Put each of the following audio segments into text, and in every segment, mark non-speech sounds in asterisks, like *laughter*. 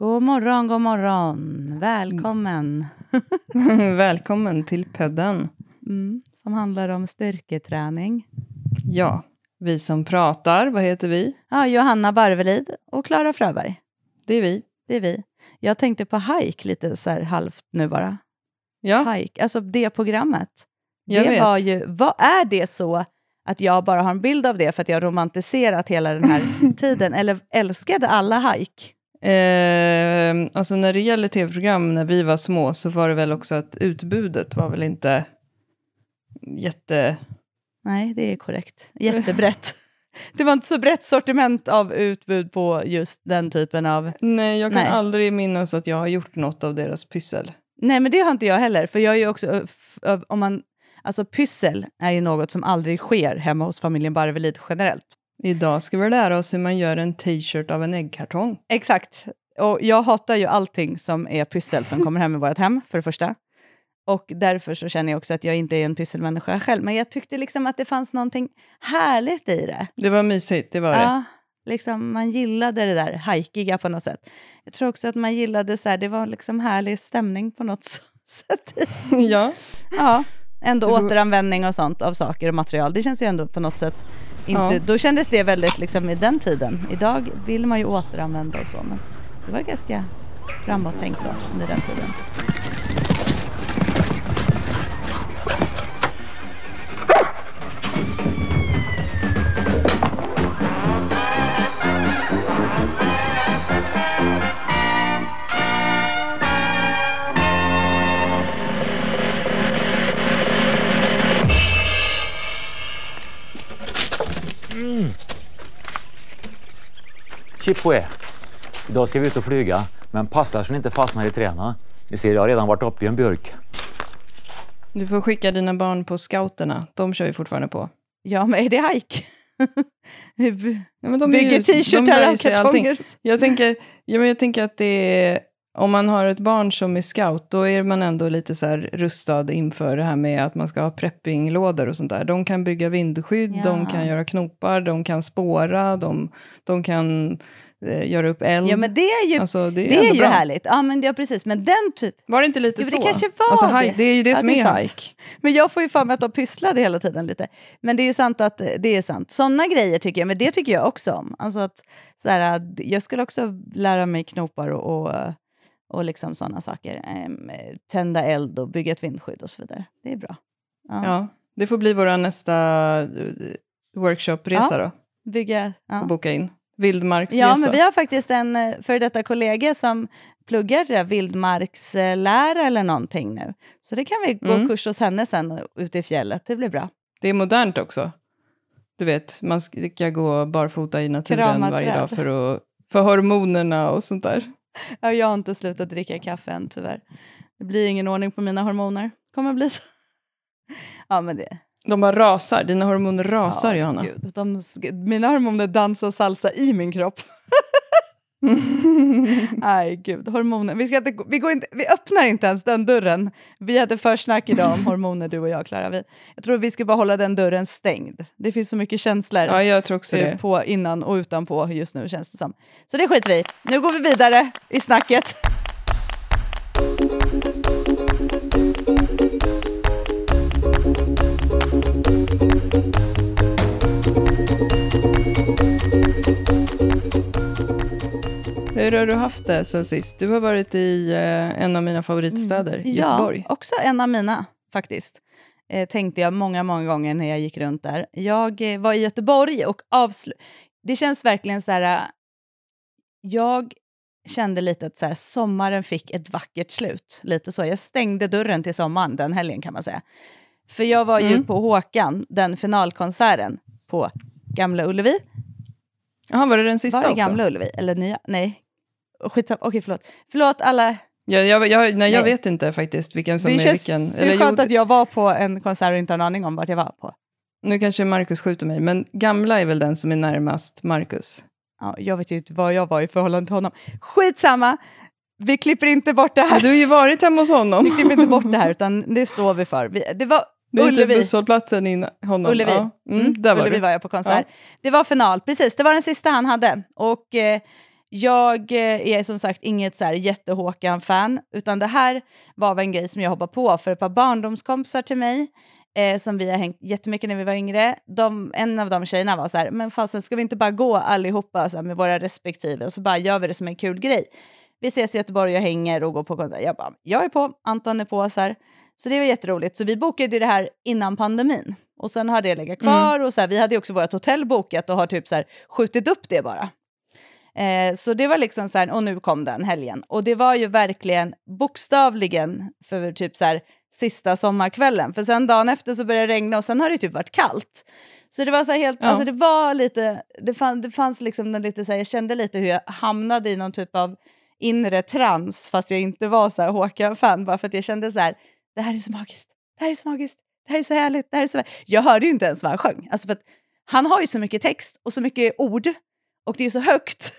God morgon, god morgon. Välkommen. *laughs* Välkommen till podden. Mm, som handlar om styrketräning. Ja, vi som pratar, vad heter vi? Ja, Johanna Barvelid och Klara Fröberg. Det är vi. Det är vi. Jag tänkte på hike lite så här halvt nu bara. Ja, Hike, alltså det programmet. jag det vet. var ju, vad är det så att jag bara har en bild av det för att jag romantiserat hela den här *laughs* tiden? Eller älskade alla hike? Eh, alltså när det gäller tv-program när vi var små så var det väl också att utbudet var väl inte jätte... Nej, det är korrekt. Jättebrett. *laughs* Det var inte så brett sortiment av utbud på just den typen av... Nej, jag kan Nej. aldrig minnas att jag har gjort något av deras pyssel. Nej, men det har inte jag heller. För jag är ju också... Om man, alltså pyssel är ju något som aldrig sker hemma hos familjen Barvelid generellt. Idag ska vi lära oss hur man gör en t-shirt av en äggkartong. Exakt. Och jag hatar ju allting som är pyssel som kommer hem i vårt hem, för det första. Och därför så känner jag också att jag inte är en pysselmänniska själv. Men jag tyckte liksom att det fanns någonting härligt i det. Det var mysigt, det var det. Ja, liksom man gillade det där hajkiga på något sätt. Jag tror också att man gillade så här, det var liksom härlig stämning på något *laughs* sätt. ja. Ja, ändå Du återanvändning och sånt av saker och material. Det känns ju ändå på något sätt inte, Ja. då kändes det väldigt liksom i den tiden. Idag vill man ju återanvända och så, men det var ganska framåt-tänkt då under den tiden. Chipoe. Idag ska vi ut och flyga, men passa så ni inte fastnar i träna. Ni ser, jag har redan varit uppe i en björk. Du får skicka dina barn på scouterna. De kör ju fortfarande på. Ja, men är det hajk? *laughs* Ja, men de är Bygger t-shirtar av kartonger. Jag tänker, ja, men jag tänker att det är, om man har ett barn som är scout, då är man ändå lite så rustad inför det här med att man ska ha preppinglådor och sånt där. De kan bygga vindskydd, Ja. de kan göra knopar, de kan spåra, de, de kan eh, göra upp eld. Ja, men det är ju, alltså, det är, det är ju bra. härligt. Ja, men ja, precis. Men den typ... Var det inte lite Jo, men det så? kanske var alltså, det. det är ju det Ja, som det är är, hike. Men jag får ju för mig att de pysslade hela tiden lite. Men det är ju sant att det är sant. Sådana grejer tycker jag, men det tycker jag också om. Alltså att, så här, jag skulle också lära mig knopar och, och, och liksom sådana saker. Ehm, tända eld och bygga ett vindskydd och så vidare. Det är bra. Ja. Ja, det får bli vår nästa eh, workshopresa då, Bygga, ja. och boka in. Vildmarksresa. ja, men vi har faktiskt en eh, före detta kollega som pluggar det där vildmarkslära eller någonting nu. Så det kan vi gå Mm. kurs hos henne sen ute i fjället. Det blir bra. Det är modernt också. Du vet, man ska gå barfota i naturen varje dag för, att, för hormonerna och sånt där. Ja, jag har inte slutat dricka kaffe än tyvärr. Det blir ingen ordning på mina hormoner. Kommer bli så. Ja, men det... De bara rasar, dina hormoner rasar ja, Johanna. Gud, de, mina hormoner dansar salsa i min kropp. *laughs* *laughs* Nej, gud. Hormoner. Vi, ska inte, vi, går inte, vi öppnar inte ens den dörren. Vi hade försnack idag om hormoner, du och jag, Klara. Vi- Jag tror vi ska bara hålla den dörren stängd. Det finns så mycket känslor. ja, jag tror också eh, det. på innan och utanpå just nu känns det som. Så det skiter vi i. Nu går vi vidare i snacket. Hur har du haft det sen sist? Du har varit i eh, en av mina favoritstäder, Mm. Göteborg. Ja, också en av mina faktiskt. Eh, tänkte jag många, många gånger när jag gick runt där. Jag eh, var i Göteborg och avslu... Det känns verkligen så här... eh, Jag kände lite att så här, sommaren fick ett vackert slut. Lite så. Jag stängde dörren till sommaren den helgen kan man säga. För jag var ju Mm. på Håkan, den finalkonserten på Gamla Ullevi. Jaha, var det den sista Var det också? Gamla Ullevi? Eller nya? Nej. Skitsamma. Okej, förlåt. Förlåt alla. Ja, jag, jag, nej, jag Nej. vet inte faktiskt vilken som det är känns vilken. så skönt jo, att jag var på en konsert och inte har en aning om vart jag var på. Nu kanske Markus skjuter mig, men gamla är väl den som är närmast Markus? Ja, jag vet ju inte vad jag var i förhållande till honom. Skitsamma! Vi klipper inte bort det här. du har ju varit hemma hos honom. Vi klipper inte bort det här, *laughs* utan det står vi för. Vi, det var Det är typ Ullevi. busshållplatsen in honom. Ullevi. Ja. Mm, Mm, där var Ullevi var jag på konsert. Det var final, precis. Det var den sista han hade. Och eh, jag eh, är som sagt inget så här jätte-Håkan-fan, utan det här var väl en grej som jag hoppade på för ett par barndomskompisar till mig, eh, som vi har hängt jättemycket när vi var yngre. De, en av de tjejerna var så här, men fasen ska vi inte bara gå allihopa så här, med våra respektive och så bara gör vi det som en kul grej. Vi ses i Göteborg och hänger och går på konsert. Jag bara, jag är på, Anton är på så här. Så det var jätteroligt. Så vi bokade det här innan pandemin. Och sen har det legat kvar mm. och så här, vi hade också vårt hotell bokat och har typ så här, skjutit upp det bara. Eh, så det var liksom så här, och nu kom den helgen. Och det var ju verkligen bokstavligen för typ så här sista sommarkvällen. För sen dagen efter så började det regna och sen har det typ varit kallt. Så det var så helt, ja. alltså det var lite, det, fann, det fanns liksom lite så här, jag kände lite hur jag hamnade i någon typ av inre trans fast jag inte var så här Håkan-fan bara för att jag kände så här, det här är så magiskt, det här är så magiskt, det här är så härligt, det här är så. Jag hörde ju inte ens vad han sjöng, alltså för att han har ju så mycket text och så mycket ord och det är så högt.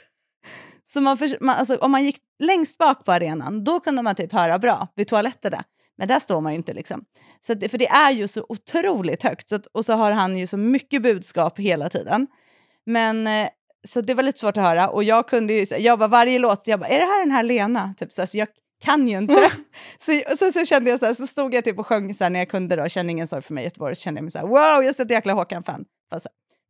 Så man, för, man alltså, om man gick längst bak på arenan, då kunde man typ höra bra vid toaletterna. Men där står man ju inte. Liksom. Så att, för det är ju så otroligt högt. Så att, och så har han ju så mycket budskap hela tiden. Men eh, så det var lite svårt att höra. Och jag kunde ju, jag bara varje låt, jag bara, är det här den här Lena? Typ så, så jag kan ju inte. *laughs* så, så, så, kände jag så här, så stod jag typ och sjöng så här, när jag kunde då, kände ingen sorg för mig Göteborg, så kände jag mig så här, wow, jag är ett jäkla Håkan-fan.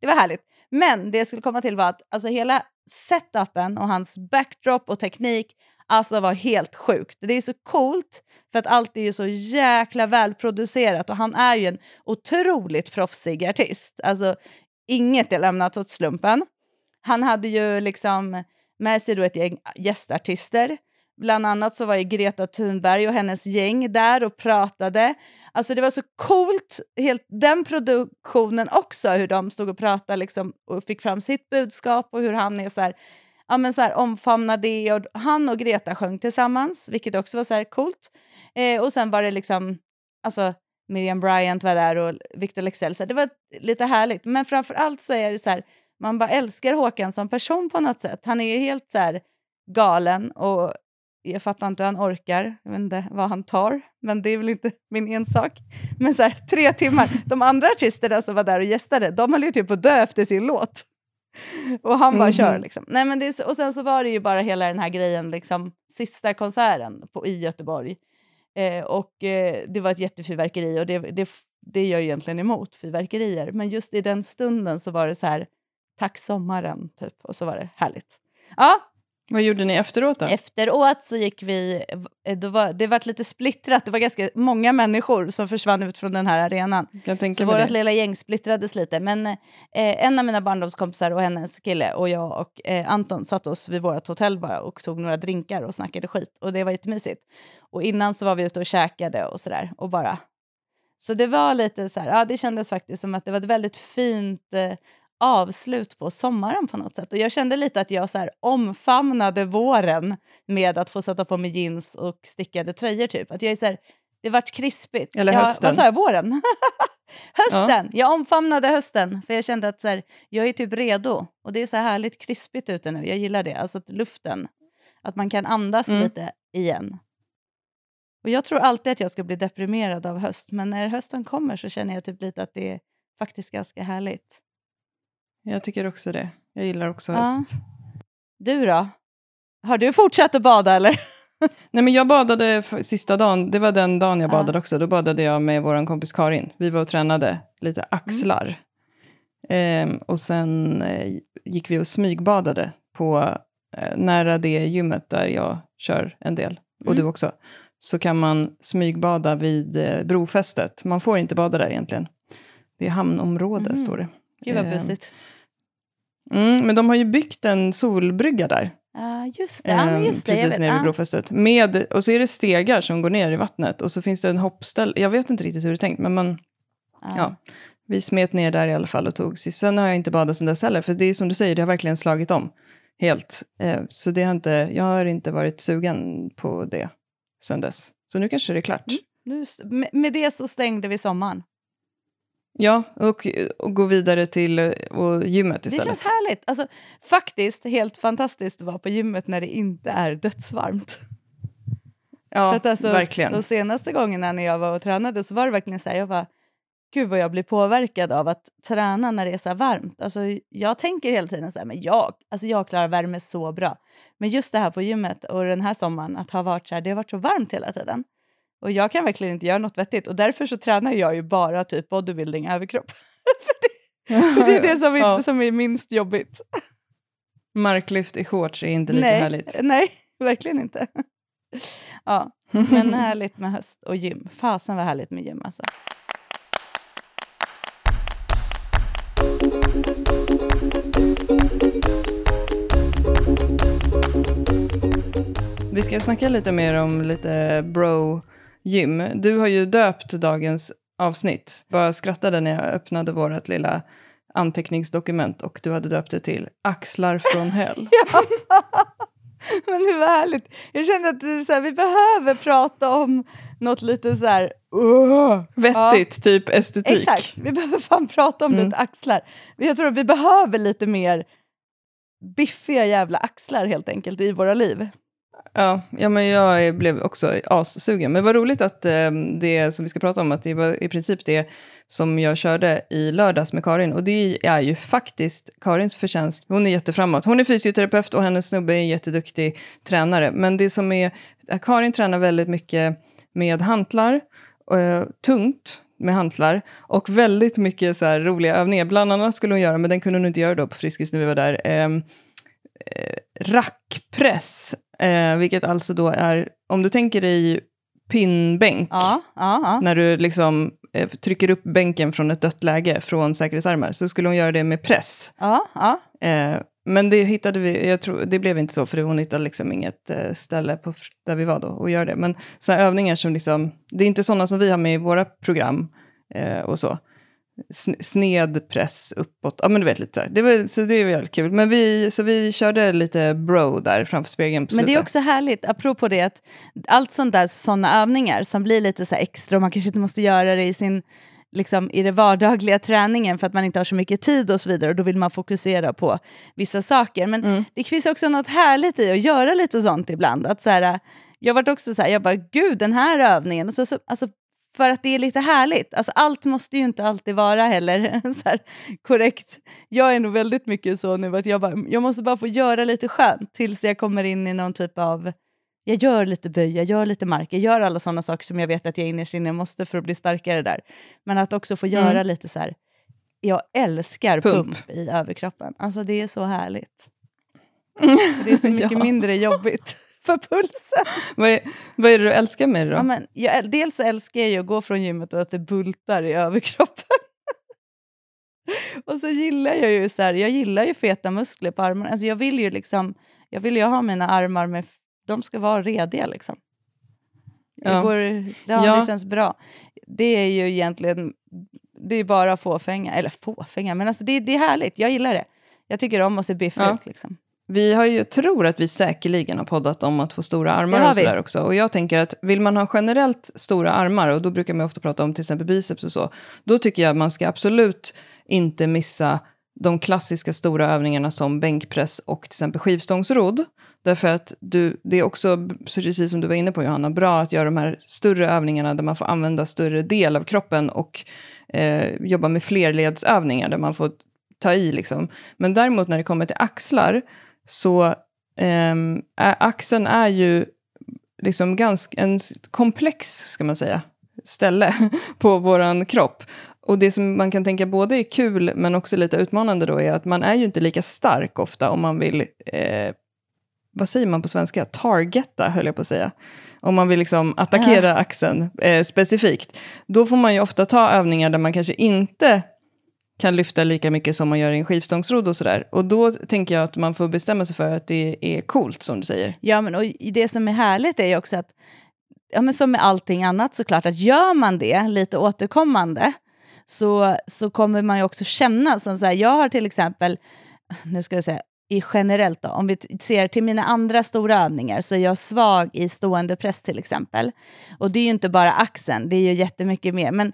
Det var härligt. Men det jag skulle komma till var att alltså hela setupen och hans backdrop och teknik alltså var helt sjukt. Det är så coolt för att allt är ju så jäkla välproducerat och han är ju en otroligt proffsig artist. Alltså inget är lämnat åt slumpen. Han hade ju liksom med sig då ett gäng gästartister. Bland annat så var ju Greta Thunberg och hennes gäng där och pratade. Alltså det var så coolt, helt, den produktionen också, hur de stod och pratade liksom, och fick fram sitt budskap och hur han är så här, ja, men så här, omfamnar det. Och han och Greta sjöng tillsammans, vilket också var så här coolt. Eh, och sen var det liksom, alltså Miriam Bryant var där och Victor Leksell, det var lite härligt. Men framför allt så är det så här, man bara älskar Håkan som person på något sätt. Han är ju helt så här galen och jag fattar inte hur han orkar. Jag vet inte vad han tar, men det är väl inte min ensak. Men så här, tre timmar. De andra artisterna som var där och gästade, de höll ju typ på att dö efter sin låt. Och han bara mm kör liksom. Nej, men det, och sen så var det ju bara hela den här grejen, liksom, sista konserten på, i Göteborg. Eh, och eh, det var ett jättefyrverkeri och det, det, det är jag egentligen emot, fyrverkerier. Men just i den stunden så var det så här, tack sommaren, typ. Och så var det härligt. Ja, vad gjorde ni efteråt då? Efteråt så gick vi, eh, då var, det var lite splittrat, det var ganska många människor som försvann ut från den här arenan. så vårt lilla gäng splittrades lite. Men eh, en av mina barndomskompisar och hennes kille och jag och eh, Anton satt oss vid vårt hotell bara och tog några drinkar och snackade skit. Och det var jättemysigt. Och innan så var vi ute och käkade och sådär. Och bara... Så det var lite så här, ja det kändes faktiskt som att det var ett väldigt fint eh, avslut på sommaren på något sätt. Och jag kände lite att jag så här omfamnade våren med att få sätta på mig jeans och stickade tröjor. Typ. Att jag är så här, det vart krispigt. Eller hösten. Jag, vad sa jag? Våren? *laughs* hösten! Ja. Jag omfamnade hösten, för jag kände att så här, jag är typ redo. Och det är så här härligt krispigt ute nu. Jag gillar det. Alltså luften. Att man kan andas mm. lite igen. Och Jag tror alltid att jag ska bli deprimerad av höst, men när hösten kommer så känner jag typ lite att det är faktiskt ganska härligt. Jag tycker också det. Jag gillar också höst. Du då? Har du fortsatt att bada eller? *laughs* Nej, men jag badade sista dagen, det var den dagen jag badade också. Då badade jag med vår kompis Karin. Vi var och tränade lite mm. axlar. Mm. Ehm, och sen eh, gick vi och smygbadade på eh, nära det gymmet där jag kör en del. Och mm. du också. Så kan man smygbada vid eh, brofästet. Man får inte bada där egentligen. Det är hamnområde, mm. står det. Gud vad busigt. Mm, men de har ju byggt en solbrygga där. Uh, just det. Ja, just det precis nere vid brofästet. Med, och så är det stegar som går ner i vattnet och så finns det en hoppställ. Jag vet inte riktigt hur det är tänkt, men man, uh. ja, vi smet ner där i alla fall och tog sist. Sen har jag inte badat sen dess heller, för det är som du säger, det har verkligen slagit om helt. Eh, så det har inte, jag har inte varit sugen på det sen dess. Så nu kanske det är klart. Mm. Nu, med det så stängde vi sommaren. Ja, och, och gå vidare till och gymmet istället. Det känns härligt. Alltså, faktiskt helt fantastiskt att vara på gymmet när det inte är dödsvarmt. Ja, att alltså, verkligen. De senaste gångerna när jag var och tränade så var det verkligen så här, jag var gud vad jag blir påverkad av att träna när det är så här varmt. Alltså, jag tänker hela tiden så här, men jag, alltså jag klarar värme så bra. Men just det här på gymmet och den här sommaren, att ha varit så här, det har varit så varmt hela tiden. Och jag kan verkligen inte göra något vettigt och därför så tränar jag ju bara typ bodybuilding överkropp. *laughs* för, det, för det är det som, inte, *laughs* Ja. som är minst jobbigt. Marklyft i shorts är inte lika nej, härligt. nej, verkligen inte. *laughs* ja, men härligt med höst och gym. Fasen vad härligt med gym alltså. Vi ska snacka lite mer om lite bro-gym. Du har ju döpt dagens avsnitt. Bara skrattade när jag öppnade vårt lilla anteckningsdokument och du hade döpt det till Axlar från hell. *laughs* Men det var härligt. Jag kände att här, vi behöver prata om något lite så här... "Åh!" Vettigt, typ estetik. Exakt, vi behöver fan prata om Mm. lite axlar. Jag tror att vi behöver lite mer biffiga jävla axlar helt enkelt i våra liv. Ja, ja, men jag blev också assugen. Men vad roligt att eh, det som vi ska prata om, att det var i princip det som jag körde i lördags med Karin. Och det är ju faktiskt Karins förtjänst. Hon är jätteframåt. Hon är fysioterapeut och hennes snubbe är en jätteduktig tränare. Men det som är, Karin tränar väldigt mycket med hantlar, eh, tungt med hantlar och väldigt mycket så här roliga övningar. Bland annat skulle hon göra, men den kunde hon inte göra då på Friskis när vi var där, ehm, eh, rackpress. Eh, vilket alltså då är, om du tänker dig pinnbänk, Ja, ja, ja. när du liksom eh, trycker upp bänken från ett dött läge från säkerhetsarmar, så skulle hon göra det med press. Eh, men det hittade vi, jag tror, det blev inte så, för hon hittade liksom inget eh, ställe på, där vi var då och göra det. Men sådana övningar som liksom, det är inte sådana som vi har med i våra program eh, och så. Sn- sned press uppåt, ja men du vet lite här. Det var, så det var väldigt kul. Men vi, så vi körde lite bro där framför spegeln på Men det är slutet. också härligt, apropå det, att allt sånt där, sådana övningar som blir lite så extra, och man kanske inte måste göra det i sin liksom, i det vardagliga träningen för att man inte har så mycket tid och så vidare och då vill man fokusera på vissa saker. Men Mm. det finns också något härligt i att göra lite sånt ibland. Att så här, jag varit också så här, jag bara gud den här övningen, och så, så, alltså, för att det är lite härligt. Alltså, allt måste ju inte alltid vara heller *laughs* så här, korrekt. Jag är nog väldigt mycket så nu att jag, bara, jag måste bara få göra lite skönt tills jag kommer in i någon typ av jag gör lite böj, jag gör lite mark, jag gör alla sådana saker som jag vet att jag innerst inne måste för att bli starkare där. Men att också få göra Mm. lite så här, jag älskar Pump. pump. i överkroppen. Alltså det är så härligt. *laughs* Det är så mycket Ja. mindre jobbigt för pulsen. Vad, är, vad är det du älskar med det då? Ja, men jag, dels så älskar jag att gå från gymmet och att det bultar i överkroppen. *laughs* och så gillar jag ju så här, jag gillar ju feta muskler på armarna. Alltså jag vill ju liksom, jag vill ju ha mina armar med, de ska vara rediga liksom. Ja. Går, ja, Ja. Det känns bra. Det är ju egentligen, det är bara fåfänga, eller fåfänga, men alltså det, det är härligt, jag gillar det. Jag tycker om att se biffig Ja. ut liksom. Vi har ju, tror att vi säkerligen har poddat om att få stora armar och sådär också. Och jag tänker att vill man ha generellt stora armar, och då brukar man ofta prata om till exempel biceps och så, då tycker jag man ska absolut inte missa de klassiska stora övningarna som bänkpress och till exempel skivstångsrodd. Därför att du, det är också, precis som du var inne på Johanna, bra att göra de här större övningarna där man får använda större del av kroppen och eh, jobba med flerledsövningar där man får ta i. Liksom. Men däremot när det kommer till axlar så är, axeln är ju liksom ganska en komplex, ska man säga, ställe *laughs* på våran kropp. Och det som man kan tänka både är kul men också lite utmanande då är att man är ju inte lika stark ofta om man vill, eh, vad säger man på svenska, targeta höll jag på att säga. Om man vill liksom attackera axeln eh, specifikt. Då får man ju ofta ta övningar där man kanske inte kan lyfta lika mycket som man gör i en skivstångsrodd och sådär. Och då tänker jag att man får bestämma sig för att det är coolt som du säger. Ja, men och det som är härligt är ju också att, ja, men som med allting annat såklart, att gör man det lite återkommande så, så kommer man ju också känna som så här, jag har till exempel, nu ska jag säga, i generellt då, om vi ser till mina andra stora övningar så är jag svag i stående press till exempel. Och det är ju inte bara axeln, det är ju jättemycket mer. Men,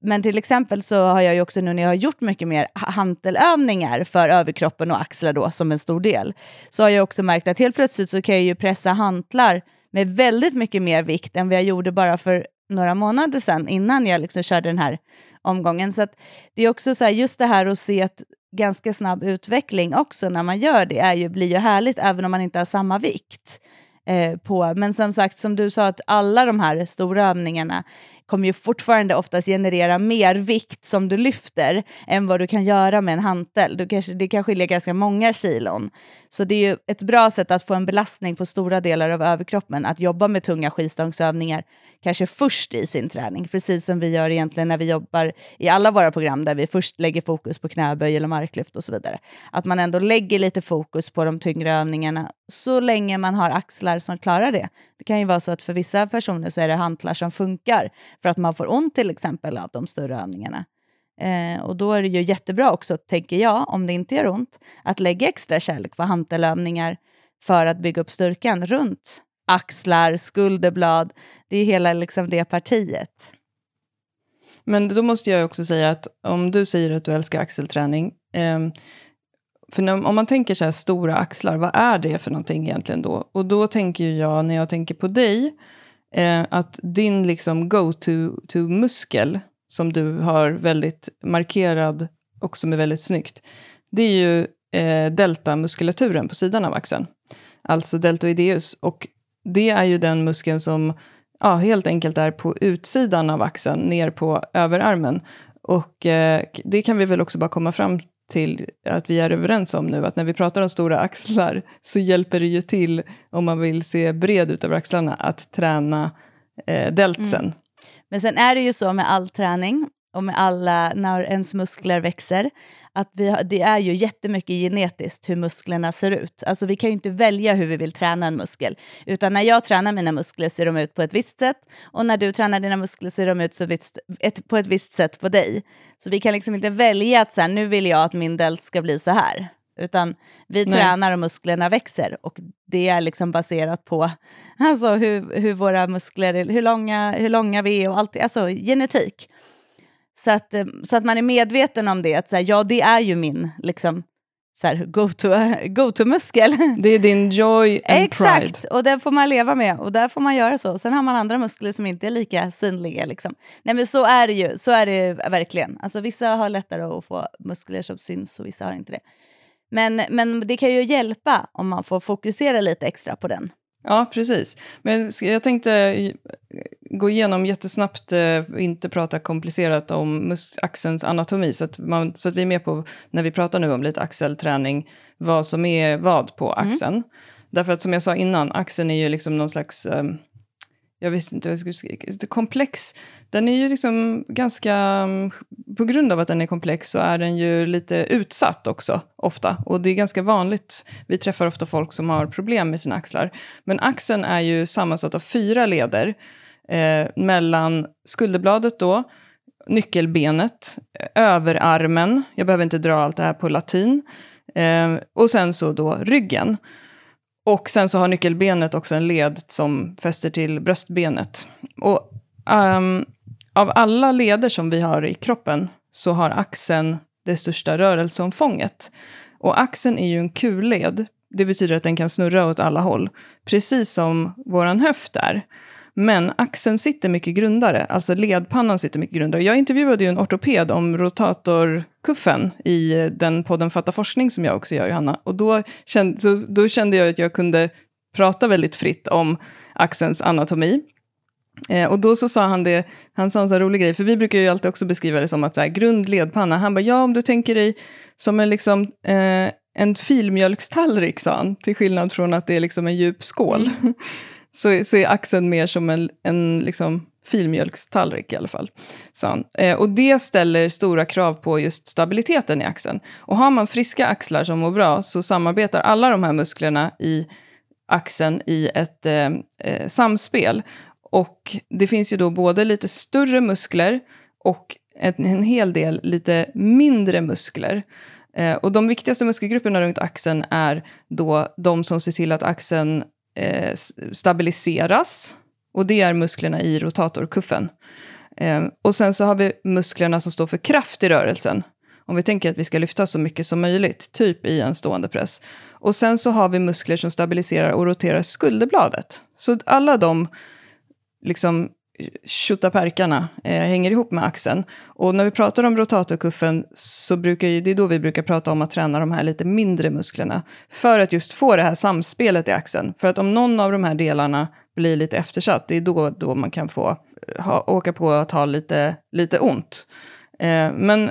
men till exempel så har jag ju också nu när jag har gjort mycket mer hantelövningar för överkroppen och axlar då som en stor del, så har jag också märkt att helt plötsligt så kan jag ju pressa hantlar med väldigt mycket mer vikt än vad jag gjorde bara för några månader sedan innan jag liksom körde den här omgången. Så att det är också så här, just det här att se att ganska snabb utveckling också när man gör det är ju, blir ju härligt även om man inte har samma vikt. Eh, på. Men som sagt, som du sa, att alla de här stora övningarna kommer ju fortfarande oftast generera mer vikt som du lyfter än vad du kan göra med en hantel. Du kanske, det kan skilja ganska många kilon. Så det är ju ett bra sätt att få en belastning på stora delar av överkroppen, att jobba med tunga skivstångsövningar kanske först i sin träning, precis som vi gör egentligen när vi jobbar i alla våra program där vi först lägger fokus på knäböj eller marklyft och så vidare. Att man ändå lägger lite fokus på de tyngre övningarna så länge man har axlar som klarar det. Det kan ju vara så att för vissa personer så är det hantlar som funkar för att man får ont till exempel av de större övningarna. Eh, och då är det ju jättebra också, tänker jag, om det inte gör ont, att lägga extra kärlek på hantelövningar för att bygga upp styrkan runt axlar, skulderblad. Det är hela liksom det partiet. Men då måste jag också säga att om du säger att du älskar axelträning, eh, för när, om man tänker så här stora axlar, vad är det för någonting egentligen då? Och då tänker jag, när jag tänker på dig, eh, att din liksom go-to-muskel, som du har väldigt markerad och som är väldigt snyggt, det är ju eh, deltamuskulaturen på sidan av axeln. Alltså deltoideus. Och det är ju den muskeln som ja, helt enkelt är på utsidan av axeln, ner på överarmen. Och eh, det kan vi väl också bara komma fram till att vi är överens om nu, att när vi pratar om stora axlar *laughs* så hjälper det ju till, om man vill se bred ut över axlarna, att träna eh, deltsen. Mm. Men sen är det ju så med all träning och med alla, när ens muskler växer, att vi det är ju jättemycket genetiskt hur musklerna ser ut. Alltså vi kan ju inte välja hur vi vill träna en muskel. Utan när jag tränar mina muskler ser de ut på ett visst sätt och när du tränar dina muskler ser de ut så ett, på ett visst sätt på dig. Så vi kan liksom inte välja att så här, nu vill jag att min delt ska bli så här. Utan vi Nej. tränar och musklerna växer och det är liksom baserat på alltså, hur, hur våra muskler, hur långa, hur långa vi är och allt, alltså genetik. Så att, eh, så att man är medveten om det, att så här, ja det är ju min liksom, *laughs* go-to-muskel. Go det är din joy and Exakt, pride. och det får man leva med och där får man göra så. Sen har man andra muskler som inte är lika synliga. Liksom. Nej men så är det ju, så är det verkligen. Alltså vissa har lättare att få muskler som syns och vissa har inte det. Men, men det kan ju hjälpa om man får fokusera lite extra på den. Ja, precis. Men jag tänkte gå igenom jättesnabbt, eh, inte prata komplicerat om axelns anatomi, så att, man, så att vi är med på, när vi pratar nu om lite axelträning, vad som är vad på mm. axeln. Mm. Därför att som jag sa innan, axeln är ju liksom någon slags um, jag visste inte vad jag skulle säga, komplex. Den är ju liksom ganska, mm, på grund av att den är komplex så är den ju lite utsatt också, ofta. Och det är ganska vanligt, vi träffar ofta folk som har problem med sina axlar. Men axeln är ju sammansatt av fyra leder, eh, mellan skulderbladet då, nyckelbenet, överarmen, jag behöver inte dra allt det här på latin, eh, och sen så då ryggen. Och sen så har nyckelbenet också en led som fäster till bröstbenet. Och um, av alla leder som vi har i kroppen så har axeln det största rörelseomfånget. Och axeln är ju en kulled. Det betyder att den kan snurra åt alla håll. Precis som våran höft är. Men axeln sitter mycket grundare, alltså ledpannan sitter mycket grundare. Jag intervjuade ju en ortoped om rotatorkuffen i den podden Fatta forskning som jag också gör, Johanna. Och då kände, då kände jag att jag kunde prata väldigt fritt om axelns anatomi. Eh, och då så sa han det, han sa en så rolig grej, för vi brukar ju alltid också beskriva det som att så här, grund ledpanna. Han bara, ja om du tänker dig som en liksom, eh, en filmjölkstallrik, sa han, till skillnad från att det är liksom en djup skål. Mm. *laughs* så, så är axeln mer som en, en liksom filmjölkstallrik i alla fall. Så, eh, och det ställer stora krav på just stabiliteten i axeln. Och har man friska axlar som mår bra så samarbetar alla de här musklerna i axeln i ett eh, eh, samspel. Och det finns ju då både lite större muskler och en, en hel del lite mindre muskler. Eh, och de viktigaste muskelgrupperna runt axeln är då de som ser till att axeln eh, stabiliseras. Och det är musklerna i rotatorkuffen. Eh, och sen så har vi musklerna som står för kraft i rörelsen. Om vi tänker att vi ska lyfta så mycket som möjligt, typ i en stående press. Och sen så har vi muskler som stabiliserar och roterar skulderbladet. Så alla de liksom tjottaperkarna eh, hänger ihop med axeln. Och när vi pratar om rotatorkuffen så brukar ju, det är då vi brukar prata om att träna de här lite mindre musklerna. För att just få det här samspelet i axeln. För att om någon av de här delarna blir lite eftersatt, det är då, då man kan få ha, åka på att ha lite, lite ont. Eh, men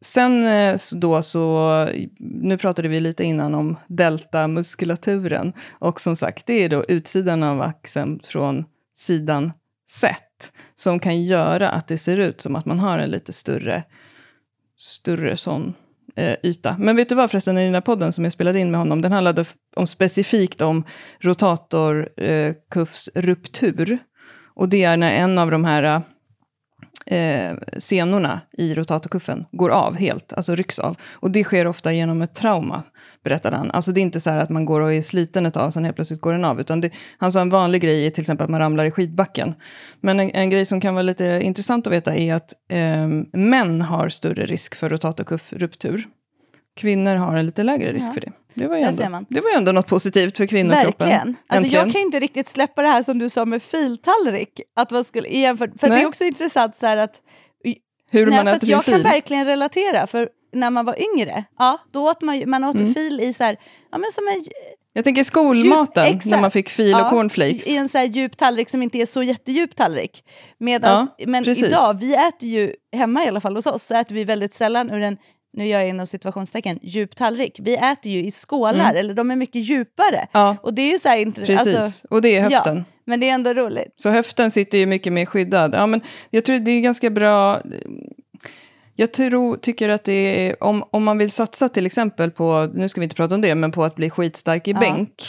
sen eh, då så, nu pratade vi lite innan om deltamuskulaturen. Och som sagt, det är då utsidan av axeln från sidan sätt Som kan göra att det ser ut som att man har en lite större, större sån eh, yta. Men vet du vad förresten, i den här podden som jag spelade in med honom, den handlade om, specifikt om rotatorkuffsruptur. Eh, och det är när en av de här eh, eh, senorna i rotatorkuffen går av helt, alltså rycks av. Och det sker ofta genom ett trauma, berättade han. Alltså det är inte så här att man går och är sliten ett tag och sen helt plötsligt går den av. Utan det, han sa en vanlig grej är till exempel att man ramlar i skidbacken. Men en, en grej som kan vara lite intressant att veta är att eh, män har större risk för rotatorkuffruptur. Kvinnor har en lite lägre risk Ja. för det. Det var, ju ändå, det var ju ändå något positivt för kvinnokroppen. Verkligen. Alltså, Äntligen. jag kan inte riktigt släppa det här som du sa med filtallrik. Att man skulle, jämfört, för det är också intressant så här att Hur Nej, man äter jag kan fil. verkligen relatera, för när man var yngre, ja, då åt man, ju- man åt Mm. fil i så här, ja men som en, Jag tänker skolmaten, Djup- när man fick fil och ja, cornflakes. i en så här djup tallrik som inte är så jättedjup tallrik. Medans, men precis. idag, vi äter ju, hemma i alla fall hos oss, så äter vi väldigt sällan ur en, nu gör jag inom situationstecken, djup tallrik. Vi äter ju i skålar, Mm. eller de är mycket djupare. Ja, Och det är ju så här precis. alltså, och det är höften. Ja, men det är ändå roligt. Så höften sitter ju mycket mer skyddad. Ja, men jag tror det är ganska bra. Jag tror, tycker att det är, om, om man vill satsa till exempel på, nu ska vi inte prata om det, men på att bli skitstark i Ja. bänk.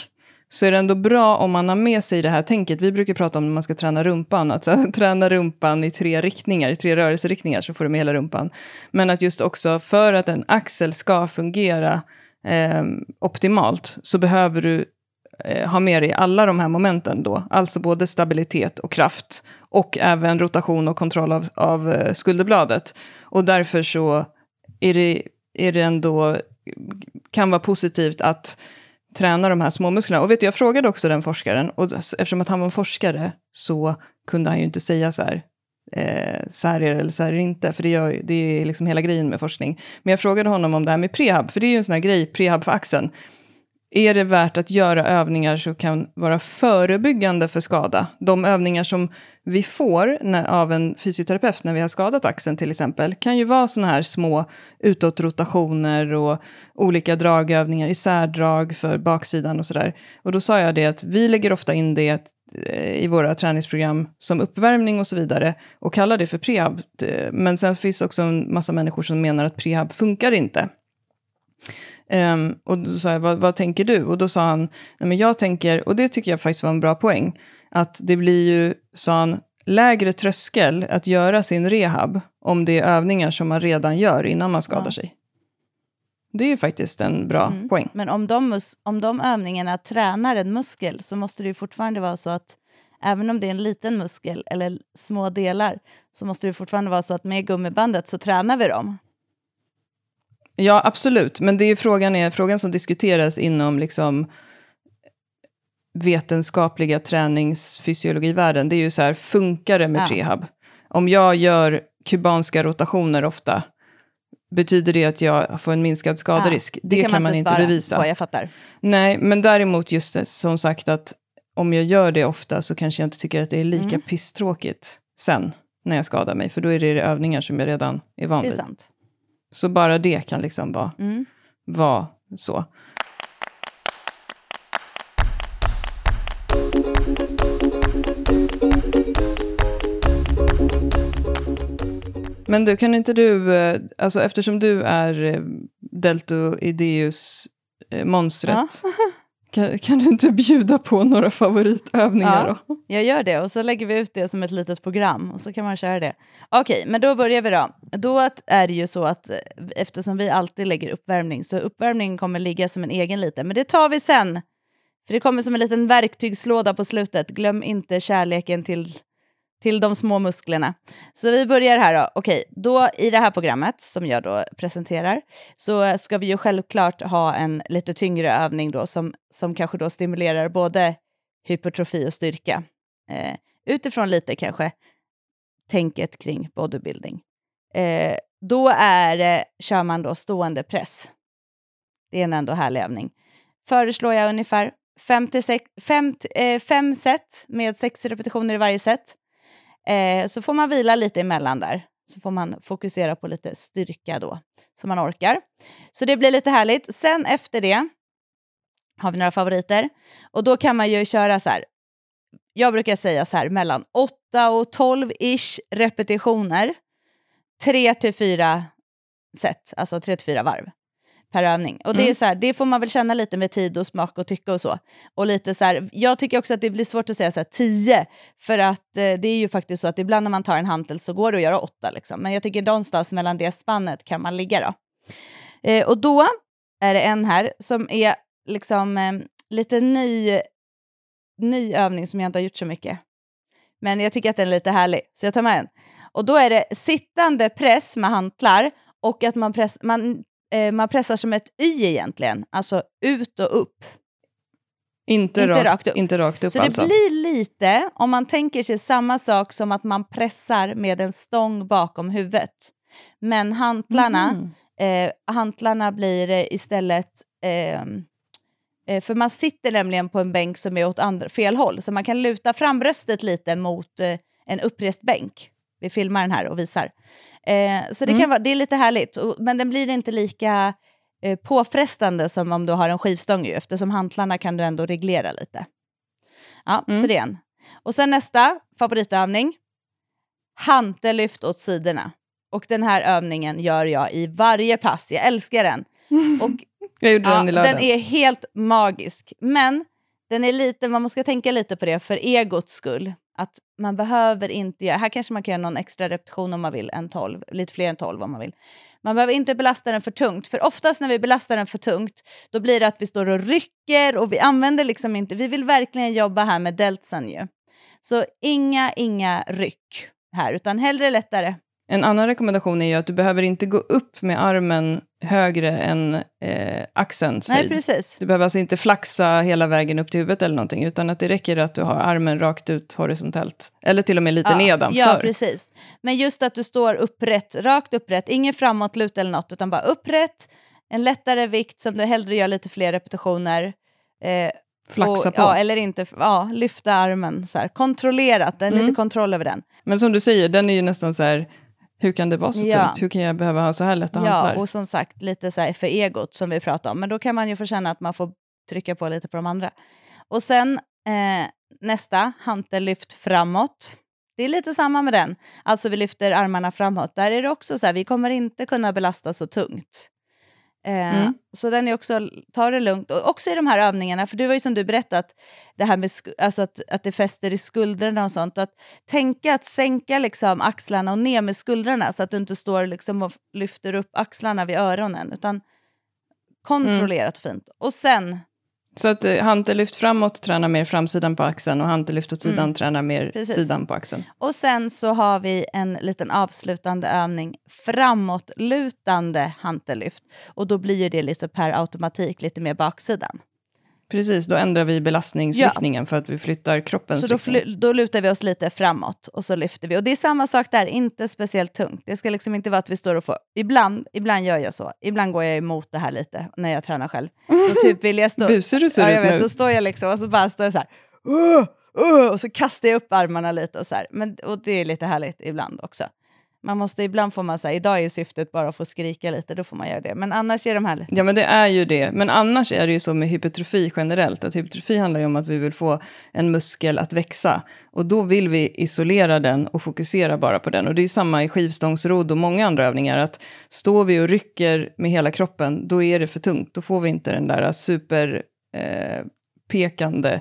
Så är det ändå bra om man har med sig det här tänket. Vi brukar prata om när man ska träna rumpan, att här, *laughs* träna rumpan i tre riktningar, i tre rörelseriktningar, så får du med hela rumpan. Men att just också för att en axel ska fungera eh, optimalt, så behöver du eh, ha med dig alla de här momenten då. Alltså både stabilitet och kraft. Och även rotation och kontroll av, av eh, skulderbladet. Och därför så är det, är det ändå, kan vara positivt att träna de här små musklerna. Och vet du, jag frågade också den forskaren, och eftersom att han var en forskare så kunde han ju inte säga så här, eh, så här är det eller så här är det inte, för det, gör, det är liksom hela grejen med forskning. Men jag frågade honom om det här med prehab, för det är ju en sån här grej, prehab för axeln. Är det värt att göra övningar som kan vara förebyggande för skada? De övningar som vi får när, av en fysioterapeut när vi har skadat axeln till exempel, kan ju vara såna här små utåtrotationer och olika dragövningar, isärdrag för baksidan och sådär. Och då sa jag det att vi lägger ofta in det eh, i våra träningsprogram som uppvärmning och så vidare och kallar det för prehab. Eh, men sen finns också en massa människor som menar att prehab funkar inte. Ehm, och då sa jag, vad, vad tänker du? Och då sa han, nej men jag tänker, och det tycker jag faktiskt var en bra poäng, att det blir ju, sa han, lägre tröskel att göra sin rehab om det är övningar som man redan gör innan man skadar Ja. sig. Det är ju faktiskt en bra Mm. poäng. Men om de, om de övningarna tränar en muskel så måste det ju fortfarande vara så att även om det är en liten muskel eller små delar så måste det fortfarande vara så att med gummibandet så tränar vi dem. Ja, absolut. Men det är frågan, är, frågan som diskuteras inom liksom vetenskapliga träningsfysiologivärlden, det är ju så här, funkar det med Ja. prehab? Om jag gör kubanska rotationer ofta, betyder det att jag får en minskad skaderisk? det, kan man, inte svara bevisa. På, jag fattar. Nej, men däremot just det, som sagt att om jag gör det ofta så kanske jag inte tycker att det är lika Mm. pisstråkigt sen när jag skadar mig, för då är det övningar som jag redan är van Det är vid. sant. Så bara det kan liksom vara, Mm. vara så. Men du, kan inte du, eh, alltså eftersom du är eh, deltoideus-monstret, *laughs* kan, kan du inte bjuda på några favoritövningar Ja. då? Jag gör det och så lägger vi ut det som ett litet program och så kan man köra det. Okej, men då börjar vi då. Då är det ju så att eh, eftersom vi alltid lägger uppvärmning så uppvärmningen kommer ligga som en egen liten, men det tar vi sen. För det kommer som en liten verktygslåda på slutet. Glöm inte kärleken till, till de små musklerna. Så vi börjar här då. Okej, då i det här programmet som jag då presenterar så ska vi ju självklart ha en lite tyngre övning då som, som kanske då stimulerar både hypertrofi och styrka. Eh, utifrån lite kanske tänket kring bodybuilding. Eh, då är, eh, kör man då stående press. Det är en ändå härlig övning. Föreslår jag ungefär fem, till sex, fem, eh, fem set med sex repetitioner i varje set. Eh, så får man vila lite emellan där. Så får man fokusera på lite styrka då, så man orkar. Så det blir lite härligt. Sen efter det har vi några favoriter. Och då kan man ju köra så här. Jag brukar säga så här mellan 8 och 12-ish repetitioner. 3 till 4 set, alltså 3 till 4 varv per övning. Och det, är Mm. så här, det får man väl känna lite med tid och smak och tycke och så. Och lite så här, jag tycker också att det blir svårt att säga så här 10, för att eh, det är ju faktiskt så att ibland när man tar en hantel så går det att göra 8. Liksom. Men jag tycker någonstans mellan det spannet kan man ligga då. Eh, och då är det en här som är liksom eh, lite ny, ny övning som jag inte har gjort så mycket. Men jag tycker att den är lite härlig, så jag tar med den. Och då är det sittande press med hantlar och att man, press, man, eh, man pressar som ett Y egentligen, alltså ut och upp. Inte, Inte rakt, rakt upp. Inte rakt upp Så alltså. det blir lite, om man tänker sig samma sak som att man pressar med en stång bakom huvudet. Men hantlarna, Mhm. eh, hantlarna blir eh, istället... Eh, eh, för man sitter nämligen på en bänk som är åt andra, fel håll, så man kan luta fram bröstet lite mot eh, en upprest bänk. Vi filmar den här och visar. Eh, så det, Mm. kan vara, det är lite härligt, och, men den blir inte lika eh, påfrestande som om du har en skivstång ju, eftersom hantlarna kan du ändå reglera lite. Ja, Mm. så det är en. Och sen nästa favoritövning. Hantellyft åt sidorna. Och den här övningen gör jag i varje pass. Jag älskar den. *laughs* Och Jag gjorde ja, den i lördags. den är helt magisk. Men den är lite, man måste tänka lite på det för egots skull. Att man behöver inte göra, här kanske man kan göra någon extra repetition om man vill, en 12, lite fler än 12 om man vill. Man behöver inte belasta den för tungt, för oftast när vi belastar den för tungt, då blir det att vi står och rycker och vi använder liksom inte, vi vill verkligen jobba här med deltsen ju. Så inga, inga ryck här, utan hellre lättare. En annan rekommendation är ju att du behöver inte gå upp med armen högre än eh, axelns Nej, höjd. precis. Du behöver alltså inte flaxa hela vägen upp till huvudet eller någonting, utan att det räcker att du har armen rakt ut horisontellt. Eller till och med lite nedanför. Ja, precis. Men just att du står upprätt, rakt upprätt, ingen framåtlut eller något, utan bara upprätt, en lättare vikt som du hellre gör lite fler repetitioner. Eh, Flaxa och, på. Ja, eller inte, ja, lyfta armen så här, kontrollerat, en Mm. lite kontroll över den. Men som du säger, den är ju nästan så här, hur kan det vara så Ja. tungt? Hur kan jag behöva ha så här lätta hantlar? Ja, och som sagt, lite så här för egot som vi pratade om, men då kan man ju få känna att man får trycka på lite på de andra. Och sen eh, nästa, hantellyft framåt. Det är lite samma med den. Alltså vi lyfter armarna framåt. Där är det också så här, vi kommer inte kunna belasta så tungt. Eh, Mm. Så den är också, ta det lugnt. Och också i de här övningarna, för det var ju som du berättat, det här med alltså att, att det fäster i skulderna och sånt. Att tänka att sänka liksom axlarna och ner med skuldrarna så att du inte står liksom och lyfter upp axlarna vid öronen, utan kontrollerat Mm. fint. Och sen, Så att eh, hantellyft framåt tränar mer framsidan på axeln och hantellyft åt sidan Mm. tränar mer Precis. sidan på axeln. och sen så har vi en liten avslutande övning, framåtlutande hantellyft. Och då blir ju det lite per automatik lite mer baksidan. Precis, då ändrar vi belastningsriktningen för att vi flyttar kroppens Så då, fly- då lutar vi oss lite framåt och så lyfter vi. Och det är samma sak där, inte speciellt tungt. Det ska liksom inte vara att vi står och får... Ibland, ibland gör jag så. Ibland går jag emot det här lite när jag tränar själv. Då typ vill jag stå... *laughs* Busig du ser ja, jag vet, nu. Då står jag liksom och så bara står jag så här... "Åh, åh", och så kastar jag upp armarna lite och så här. Men, och det är lite härligt ibland också. Man måste, ibland får man säga, idag är syftet bara att få skrika lite, då får man göra det. Men annars är de här lite... Ja, men det är ju det. Men annars är det ju så med hypertrofi generellt, att hypertrofi handlar ju om att vi vill få en muskel att växa. Och då vill vi isolera den och fokusera bara på den. Och det är samma i skivstångsrodd och många andra övningar, att står vi och rycker med hela kroppen, då är det för tungt. Då får vi inte den där super eh, pekande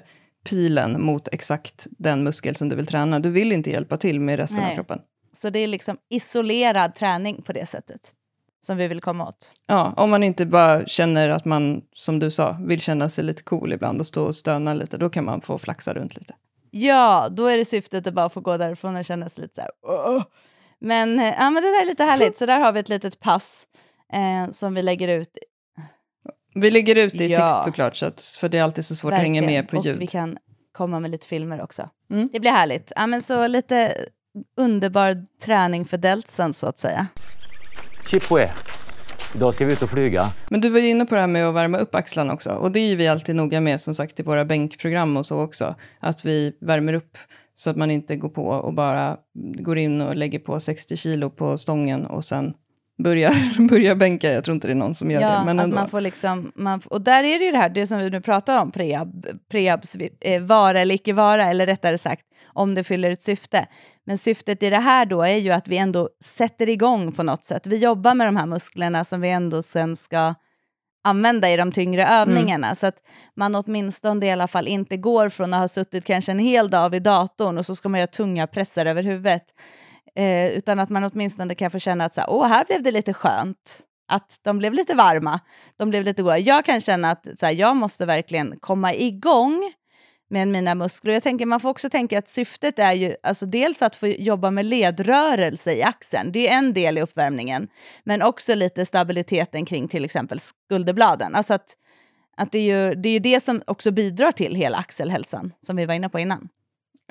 pilen mot exakt den muskel som du vill träna. Du vill inte hjälpa till med resten Nej. av kroppen. Så det är liksom isolerad träning på det sättet. Som vi vill komma åt. Ja, om man inte bara känner att man, som du sa, vill känna sig lite cool ibland och stå och stöna lite, då kan man få flaxa runt lite. Ja, då är det syftet att bara få gå därifrån och känna sig lite så här... "Åh." Men, eh, ja, men det där är lite härligt. Så där har vi ett litet pass eh, som vi lägger ut. Vi lägger ut det i Ja. text såklart, så att, för det är alltid så svårt att hänga verkligen. med på och ljud. vi kan komma med lite filmer också. Mm. Det blir härligt. Ja, men så lite underbar träning för deltsen så att säga. Chipway. Idag ska vi ut och flyga. Men du var ju inne på det här med att värma upp axlarna också. Och det är vi alltid noga med, som sagt, i våra bänkprogram och så också. Att vi värmer upp så att man inte går på och bara går in och lägger på 60 kilo på stången och sen börjar, *laughs* börjar bänka. Jag tror inte det är någon som gör ja, det. Men att ändå. man får liksom, man, och där är det ju det här, det som vi nu pratar om, prehab, prehabs eh, vara eller icke vara, eller rättare sagt, om det fyller ett syfte. Men syftet i det här då är ju att vi ändå sätter igång på något sätt. Vi jobbar med de här musklerna som vi ändå sen ska använda i de tyngre övningarna. Så att man åtminstone i alla fall inte går från att ha suttit kanske en hel dag vid datorn och så ska man göra tunga pressar över huvudet. Eh, utan att man åtminstone kan få känna att så här, åh, här blev det lite skönt. Att de blev lite varma, de blev lite goda. Jag kan känna att så här, jag måste verkligen komma igång med mina muskler. Jag tänker, man får också tänka att syftet är ju alltså dels att få jobba med ledrörelse i axeln. Det är en del i uppvärmningen. Men också lite stabiliteten kring till exempel skulderbladen. Alltså att, att det, är ju, det är ju det som också bidrar till hela axelhälsan, som vi var inne på innan.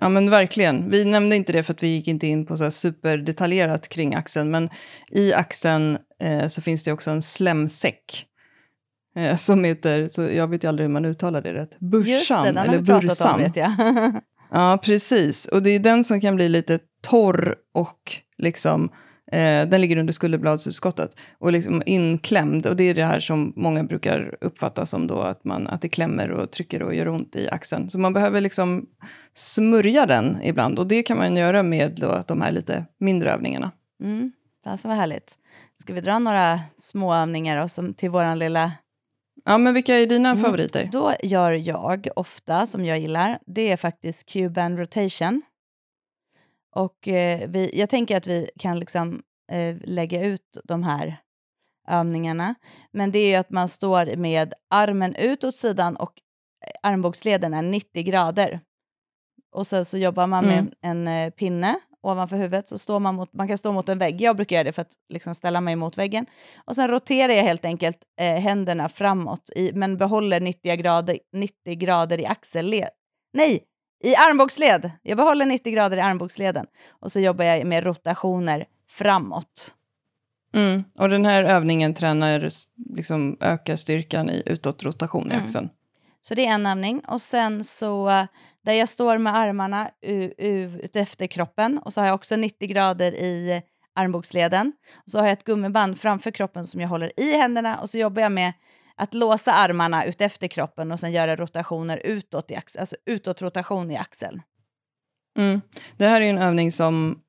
Ja men verkligen. Vi nämnde inte det för att vi gick inte in på så här superdetaljerat kring axeln. Men i axeln eh, så finns det också en slemsäck. Eh, som heter, så jag vet ju aldrig hur man uttalar det rätt, Just det, eller bursam. om jag. *laughs* Ja, precis. Och det är den som kan bli lite torr och liksom, eh, den ligger under skulderbladsutskottet och liksom inklämd. Och det är det här som många brukar uppfatta som då att, man, att det klämmer och trycker och gör ont i axeln. Så man behöver liksom smörja den ibland och det kan man göra med då de här lite mindre övningarna. Mm, alltså vad härligt. Ska vi dra några små övningar då, som till våran lilla Ja, men vilka är dina Mm. favoriter? Då gör jag ofta, som jag gillar, det är faktiskt Cuban rotation. Och eh, vi, jag tänker att vi kan liksom eh, lägga ut de här övningarna. Men det är att man står med armen ut åt sidan och eh, armbågsleden är 90 grader. Och sen så jobbar man Mm. med en eh, pinne ovanför huvudet. Så står man, mot, man kan stå mot en vägg. Jag brukar göra det för att liksom ställa mig mot väggen. Och sen roterar jag helt enkelt eh, händerna framåt, i, men behåller 90 grader, 90 grader i axelled. Nej, i armbågsled! Jag behåller 90 grader i armbågsleden. Och så jobbar jag med rotationer framåt. Mm. Och den här övningen tränar, liksom ökar styrkan i utåtrotation i Mm. Så det är en övning. Och sen så, där jag står med armarna u- ut efter kroppen och så har jag också 90 grader i armbågsleden. Och så har jag ett gummiband framför kroppen som jag håller i händerna och så jobbar jag med att låsa armarna ut efter kroppen och sen göra rotationer utåt, i axeln, alltså utåtrotation i axeln. Mm. Det här är ju en övning som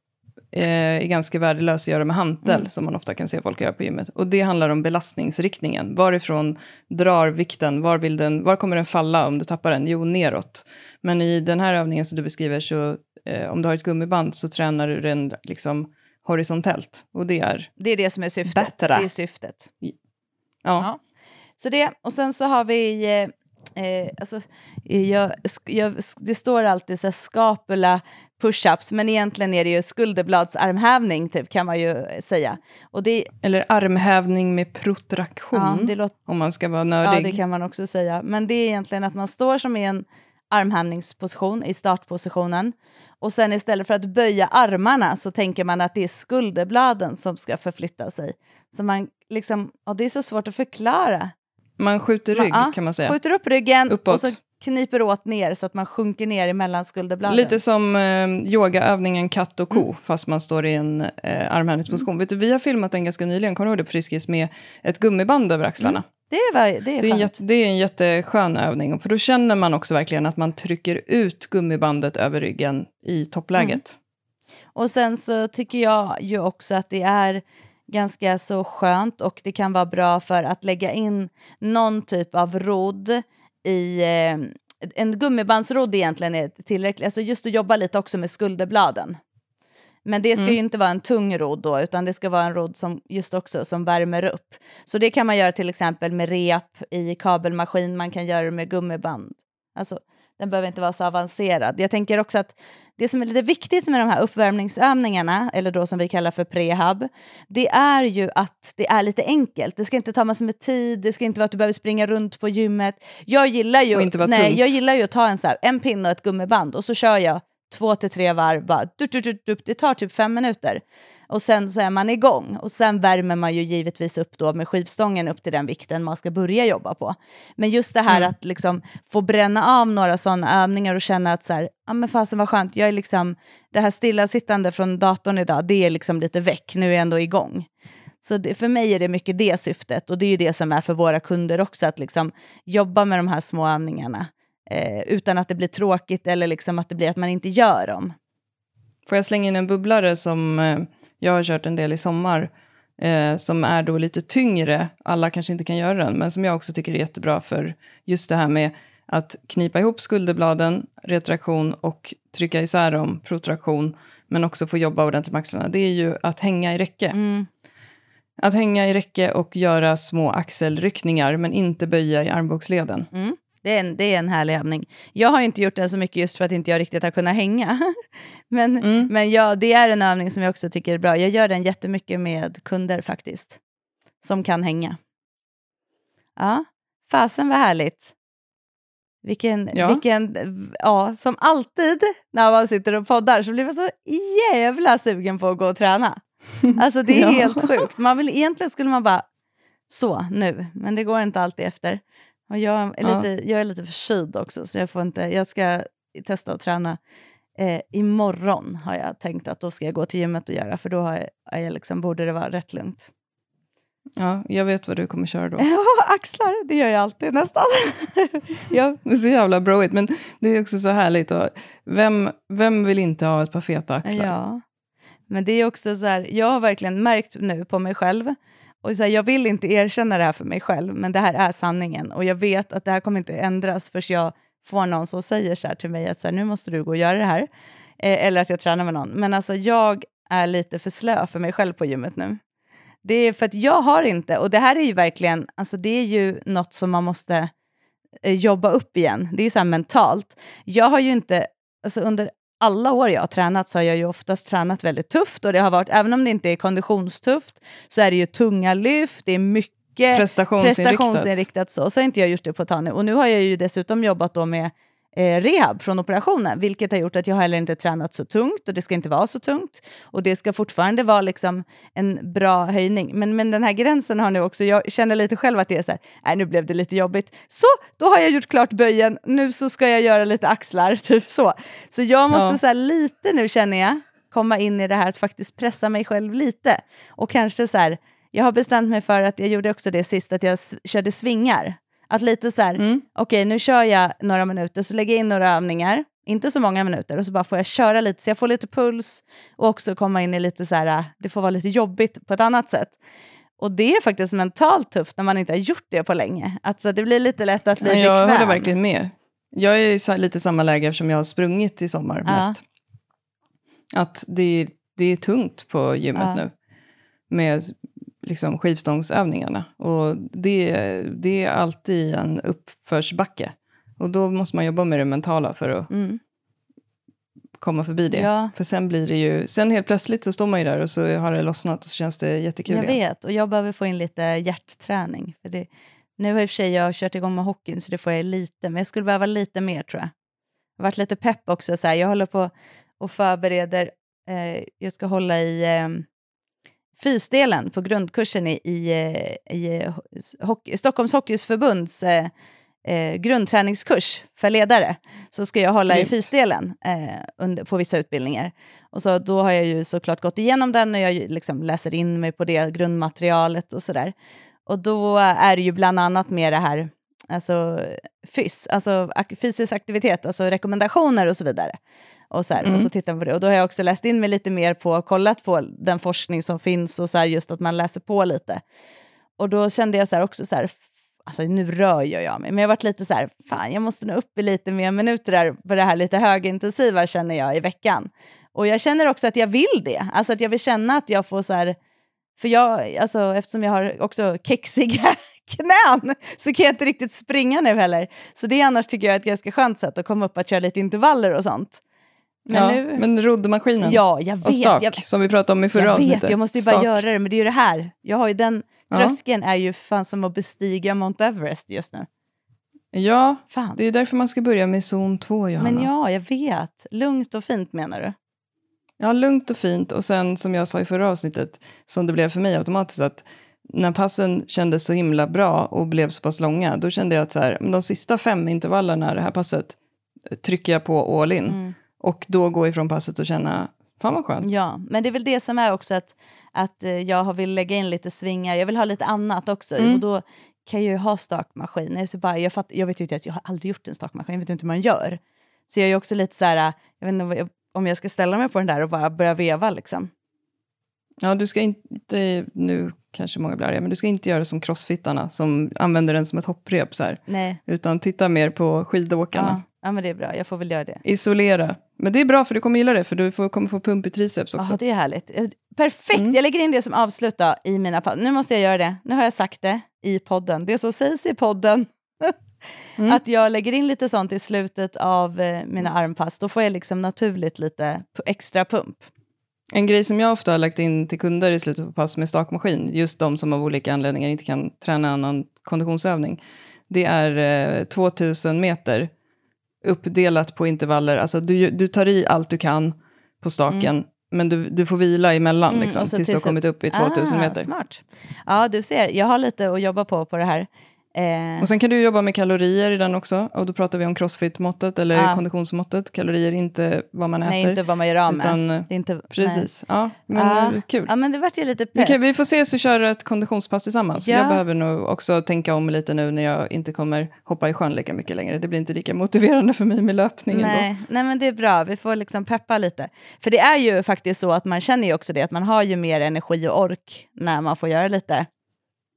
är ganska värdelös att göra med hantel, Mm. som man ofta kan se folk göra på gymmet. Och det handlar om belastningsriktningen. Varifrån drar vikten? Var, vill den, var kommer den falla om du tappar den? Jo, neråt. Men i den här övningen som du beskriver, så eh, om du har ett gummiband så tränar du den liksom horisontellt. Och det är, Det är det som är syftet. Bättre. Det är syftet. ja, Ja. Så det, och sen så har vi, eh, eh, alltså, eh, jag, jag, det står alltid så här skapula push-ups, men egentligen är det ju skulderbladsarmhävning typ kan man ju säga. Och det, eller armhävning med protraktion, ja, låter, om man ska vara ja, nördig. det kan man också säga. Men det är egentligen att man står som i en armhävningsposition i startpositionen och sen istället för att böja armarna så tänker man att det är skulderbladen som ska förflytta sig. Så man liksom, och det är så svårt att förklara. Man skjuter rygg, Ja, kan man säga. Skjuter upp ryggen Uppåt. och så kniper åt ner så att man sjunker ner emellan skulderbladen. Lite som eh, yogaövningen katt och ko, Mm. fast man står i en eh, armhävningsposition. Vet du, vi har filmat den ganska nyligen, kommer du ihåg det på Friskis, med ett gummiband över axlarna. Det är, det är, Det, är jätte, det är en jätteskön övning, för då känner man också verkligen att man trycker ut gummibandet över ryggen i toppläget. Och sen så tycker jag ju också att det är ganska så skönt och det kan vara bra för att lägga in någon typ av rodd i eh, en gummibandsrodd egentligen är tillräckligt, alltså just att jobba lite också med skulderbladen. Men det ska Mm. ju inte vara en tung rodd då, utan det ska vara en rodd som just också som värmer upp. Så det kan man göra till exempel med rep i kabelmaskin, man kan göra det med gummiband. Alltså, den behöver inte vara så avancerad. Jag tänker också att det som är lite viktigt med de här uppvärmningsövningarna, eller då som vi kallar för prehab, det är ju att det är lite enkelt. Det ska inte ta massor med tid, det ska inte vara att du behöver springa runt på gymmet. Jag gillar ju, nej, tungt. jag gillar ju att ta en, så här, en pinne och ett gummiband och så kör jag två till tre varv. Bara, dup, dup, dup. Det tar typ fem minuter. Och sen så är man igång. Och sen värmer man ju givetvis upp då med skivstången upp till den vikten man ska börja jobba på. Men just det här Mm. att liksom få bränna av några sådana övningar och känna att så här, ja men fasen vad skönt, jag är liksom, det här stillasittande från datorn idag, det är liksom lite väck, nu är jag ändå igång. Så det, för mig är det mycket det syftet och det är ju det som är för våra kunder också, att liksom jobba med de här små övningarna eh, utan att det blir tråkigt eller liksom att det blir att man inte gör dem. Får jag slänga in en bubblare som eh, jag har kört en del i sommar, eh, som är då lite tyngre, alla kanske inte kan göra den, men som jag också tycker är jättebra för just det här med att knipa ihop skulderbladen, retraktion och trycka isär dem, protraktion, men också få jobba ordentligt med axlarna. Det är ju att hänga i räcke. Mm. Att hänga i räcke och göra små axelryckningar, men inte böja i armbågsleden. Mm. Det, är en, det är en härlig övning. Jag har inte gjort den så mycket just för att inte jag riktigt har kunnat hänga. *laughs* men Mm. men ja, det är en övning som jag också tycker är bra. Jag gör den jättemycket med kunder faktiskt, som kan hänga. Ja, fasen vad härligt. Vilken, Ja. vilken, ja, som alltid när man sitter och poddar så blir man så jävla sugen på att gå och träna. *laughs* Alltså det är Ja. helt sjukt. Man vill, egentligen skulle man bara, så nu, men det går inte alltid efter. Och jag, är Ja. lite, jag är lite förkyld också, så jag, får inte, jag ska testa att träna eh, imorgon har jag tänkt att då ska jag gå till gymmet och göra, för då har jag, jag liksom, borde det vara rätt lugnt. Ja, jag vet vad du kommer köra då. *laughs* Ja, axlar, det gör jag alltid nästan. *laughs* jag, Det är så jävla broigt, men det är också så härligt. Och vem, vem vill inte ha ett par feta axlar? Ja, men det är också så här, jag har verkligen märkt nu på mig själv, och så här, jag vill inte erkänna det här för mig själv, men det här är sanningen. Och jag vet att det här kommer inte ändras förrän jag får någon som säger så här till mig att så här, nu måste du gå och göra det här. Eh, eller att jag tränar med någon. Men alltså jag är lite för slö för mig själv på gymmet nu. Det är för att jag har inte, och det här är ju verkligen, alltså det är ju något som man måste eh, jobba upp igen. Det är ju så här mentalt. Jag har ju inte, alltså under alla år jag har tränat så har jag ju oftast tränat väldigt tufft och det har varit, även om det inte är konditionstufft, så är det ju tunga lyft, det är mycket Prestationsinriktat. prestationsinriktat så. Så har inte jag gjort det på ett tag nu. Och nu har jag ju dessutom jobbat då med eh, rehab från operationen, vilket har gjort att jag heller inte tränat så tungt och det ska inte vara så tungt. Och det ska fortfarande vara liksom en bra höjning. Men, men den här gränsen har nu också, jag känner lite själv att det är så här, nej nu blev det lite jobbigt. Så, då har jag gjort klart böjen, nu så ska jag göra lite axlar, *laughs* typ så. Så jag måste Ja. så här lite nu känner jag, komma in i det här att faktiskt pressa mig själv lite. Och kanske så här, jag har bestämt mig för att, jag gjorde också det sist, att jag körde svingar. Att lite så här, Mm. okej nu kör jag några minuter, så lägger jag in några övningar, inte så många minuter, och så bara får jag köra lite, så jag får lite puls och också komma in i lite så här, det får vara lite jobbigt på ett annat sätt. Och det är faktiskt mentalt tufft när man inte har gjort det på länge. Alltså det blir lite lätt att bli Ja, jag bekväm. håller verkligen med. Jag är i lite samma läge eftersom jag har sprungit i sommar Ja. mest. Att det, är- det är tungt på gymmet Ja. nu. Med liksom skivstångsövningarna. Och det, det är alltid en uppförsbacke. Och då måste man jobba med det mentala för att Mm. komma förbi det. Ja. För sen blir det ju, sen helt plötsligt så står man ju där och så har det lossnat och så känns det jättekul Jag igen. vet, och jag behöver få in lite hjärtträning. För det, nu har i och för sig jag kört igång med hockeyn, så det får jag lite, men jag skulle behöva lite mer tror jag. Jag har varit lite pepp också, så här. jag håller på och förbereder, eh, jag ska hålla i eh, fysdelen på grundkursen i, i, i hockey, Stockholms Hockeyförbunds eh, eh, grundträningskurs för ledare. Så ska jag hålla i Grymt. fysdelen eh, under, på vissa utbildningar. Och så, då har jag ju såklart gått igenom den och jag liksom läser in mig på det grundmaterialet och sådär. Och då är det ju bland annat med det här, alltså fys, alltså fysisk aktivitet, alltså rekommendationer och så vidare. Och så, här, Mm. och så tittar man på det. Och då har jag också läst in mig lite mer på, kollat på den forskning som finns och så här, just att man läser på lite. Och då kände jag så här också så här, alltså nu rör jag mig, men jag har varit lite så här, fan jag måste nog upp i lite mer minuter där på det här lite högintensiva känner jag i veckan. Och jag känner också att jag vill det, alltså att jag vill känna att jag får så här, för jag, alltså eftersom jag har också kexiga *laughs* knän så kan jag inte riktigt springa nu heller. Så det är annars tycker jag ett ganska skönt sätt att komma upp att köra lite intervaller och sånt. Men ja, nu... men roddmaskinen ja, jag vet. och stak, jag, som vi pratade om i förra jag avsnittet. vet, jag måste ju Stak. bara göra det, men det är ju det här. Jag har ju den Ja. tröskeln är ju fan som att bestiga Mount Everest just nu. Ja, Fan. det är därför man ska börja med zon 2, Johanna. Men ja, jag vet. Lugnt och fint menar du? Ja, lugnt och fint. Och sen som jag sa i förra avsnittet, som det blev för mig automatiskt, att när passen kändes så himla bra och blev så pass långa, då kände jag att så här, de sista fem intervallerna det här passet trycker jag på all in. Mm. Och då gå ifrån passet och känna, fan vad skönt. Ja, men det är väl det som är också att, att eh, jag vill lägga in lite svingar. Jag vill ha lite annat också. Mm. Och då kan jag ju ha stakmaskin. Så bara, jag, fatt, jag vet ju inte, att jag har aldrig gjort en stakmaskin. Jag vet inte hur man gör. Så jag är också lite så här, jag vet inte om jag ska ställa mig på den där och bara börja veva liksom. Ja, du ska inte, nu kanske många blir arga, men du ska inte göra som crossfittarna som använder den som ett hopprep så här. Nej, Utan titta mer på skidåkarna. ja, ja, men det är bra. Jag får väl göra det. Isolera. Men det är bra för du kommer gilla det, för du får, kommer få pump i triceps också. Ja, det är härligt. Eh, Perfekt! Mm. Jag lägger in det som avslut då, i mina. Nu måste jag göra det. Nu har jag sagt det i podden. Det som sägs i podden. *laughs* Mm. Att jag lägger in lite sånt i slutet av eh, mina armpass. Då får jag liksom naturligt lite extra pump. En grej som jag ofta har lagt in till kunder i slutet på pass med stakmaskin, just de som av olika anledningar inte kan träna annan konditionsövning, det är eh, 2000 meter uppdelat på intervaller. Alltså du, du tar i allt du kan på staken, men du, du får vila emellan Mm, liksom, och så tills du har tills- kommit upp i 2000 ah, meter. Smart. Ja, du ser. Jag har lite att jobba på på det här. Eh, Och sen kan du jobba med kalorier i den också. Och då pratar vi om crossfit-måttet eller Ja. konditionsmåttet. Kalorier inte vad man äter. nej, inte vad man gör av med. inte, Precis. Ja, men Ja. eh, kul. Ja, men det vart ju lite pepp. kan, vi får se så kör ett konditionspass tillsammans. Ja. Jag behöver nog också tänka om lite nu när jag inte kommer hoppa i sjön lika mycket längre. Det blir inte lika motiverande för mig med löpningen då. Nej, nej, men det är bra. Vi får liksom peppa lite. För det är ju faktiskt så att man känner ju också det, att man har ju mer energi och ork när man får göra lite,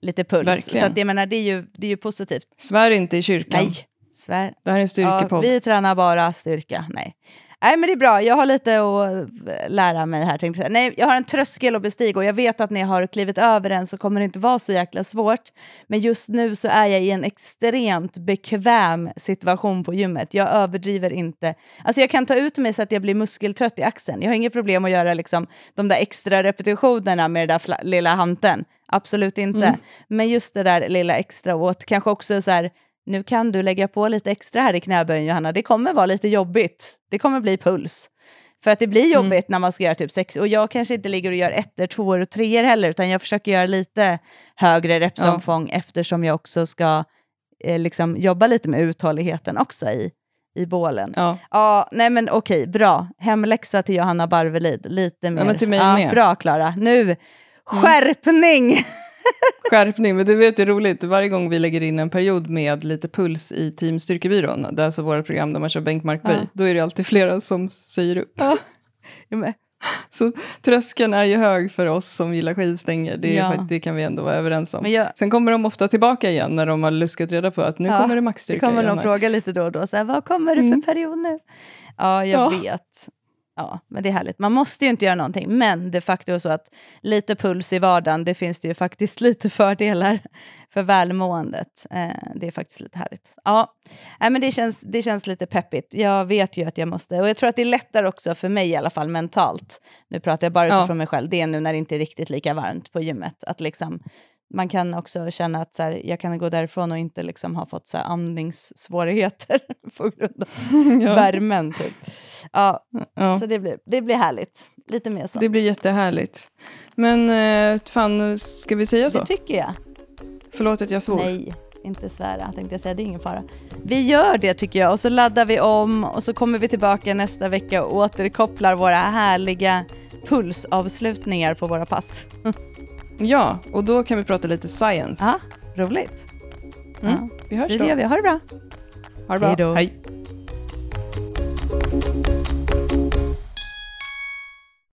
lite puls. Verkligen. Så att jag menar, det är ju, det är ju positivt. Svär inte i kyrkan. Nej, svär. Det här är en Ja, styrkepodd. vi tränar bara styrka. Nej. Nej, men det är bra. Jag har lite att lära mig här. Tänkte jag. Nej, jag har en tröskel att bestiga och jag vet att när jag har klivit över den så kommer det inte vara så jäkla svårt. Men just nu så är jag i en extremt bekväm situation på gymmet. Jag överdriver inte. Alltså jag kan ta ut mig så att jag blir muskeltrött i axeln. Jag har inget problem att göra liksom de där extra repetitionerna med den där lilla hanteln. Absolut inte. Mm. Men just det där lilla extra åt, kanske också så här, nu kan du lägga på lite extra här i knäböjen Johanna, det kommer vara lite jobbigt. Det kommer bli puls. För att det blir Mm. jobbigt när man ska göra typ sex, och jag kanske inte ligger och gör ettor, tvåor och treor heller, utan jag försöker göra lite högre repsomfång eftersom jag också ska eh, liksom jobba lite med uthålligheten också i, i bålen. Ja. Ja. nej men okej, bra. Hemläxa till Johanna Barvelid, lite mer. men till mig ja, med. Bra Klara, nu, skärpning! *laughs* Skärpning, men du vet det är roligt, varje gång vi lägger in en period med lite puls i Team Styrkebyrån, det är alltså våra program där man kör bänkmarkböj, Ja. då är det alltid flera som säger upp. Ja, *laughs* Så tröskeln är ju hög för oss som gillar skivstänger, det, Ja. det kan vi ändå vara överens om. Jag, Sen kommer de ofta tillbaka igen när de har luskat reda på att nu Ja, kommer det det maxstyrka kommer igen. någon här. fråga lite då och då, så här, vad kommer det för Mm. period nu? Ja, jag Ja. vet. Ja, men det är härligt. Man måste ju inte göra någonting, men de facto är så att lite puls i vardagen, det finns det ju faktiskt *laughs* lite fördelar för välmåendet. Eh, det är faktiskt lite härligt. Ja, Nej, men det känns, det känns lite peppigt. Jag vet ju att jag måste, och jag tror att det är lättare också för mig i alla fall mentalt. Nu pratar jag bara Ja. utifrån mig själv, det är nu när det inte är riktigt lika varmt på gymmet. Att liksom, man kan också känna att så här, jag kan gå därifrån och inte liksom ha fått så här, andningssvårigheter *laughs* på grund av *laughs* ja. värmen. Typ. Ja, Ja. Så det blir, det blir härligt. Lite mer så. Det blir jättehärligt. Men eh, fan, ska vi säga så? Det tycker jag. Förlåt att jag svor. Nej, inte svära tänkte jag säga. Det är ingen fara. Vi gör det tycker jag och så laddar vi om och så kommer vi tillbaka nästa vecka och återkopplar våra härliga pulsavslutningar på våra pass. *laughs* Ja, och då kan vi prata lite science. Ja, roligt. Mm. Ja, Vi hörs det då. gör vi. Ha det bra. Ha det bra. Hej då. Hej.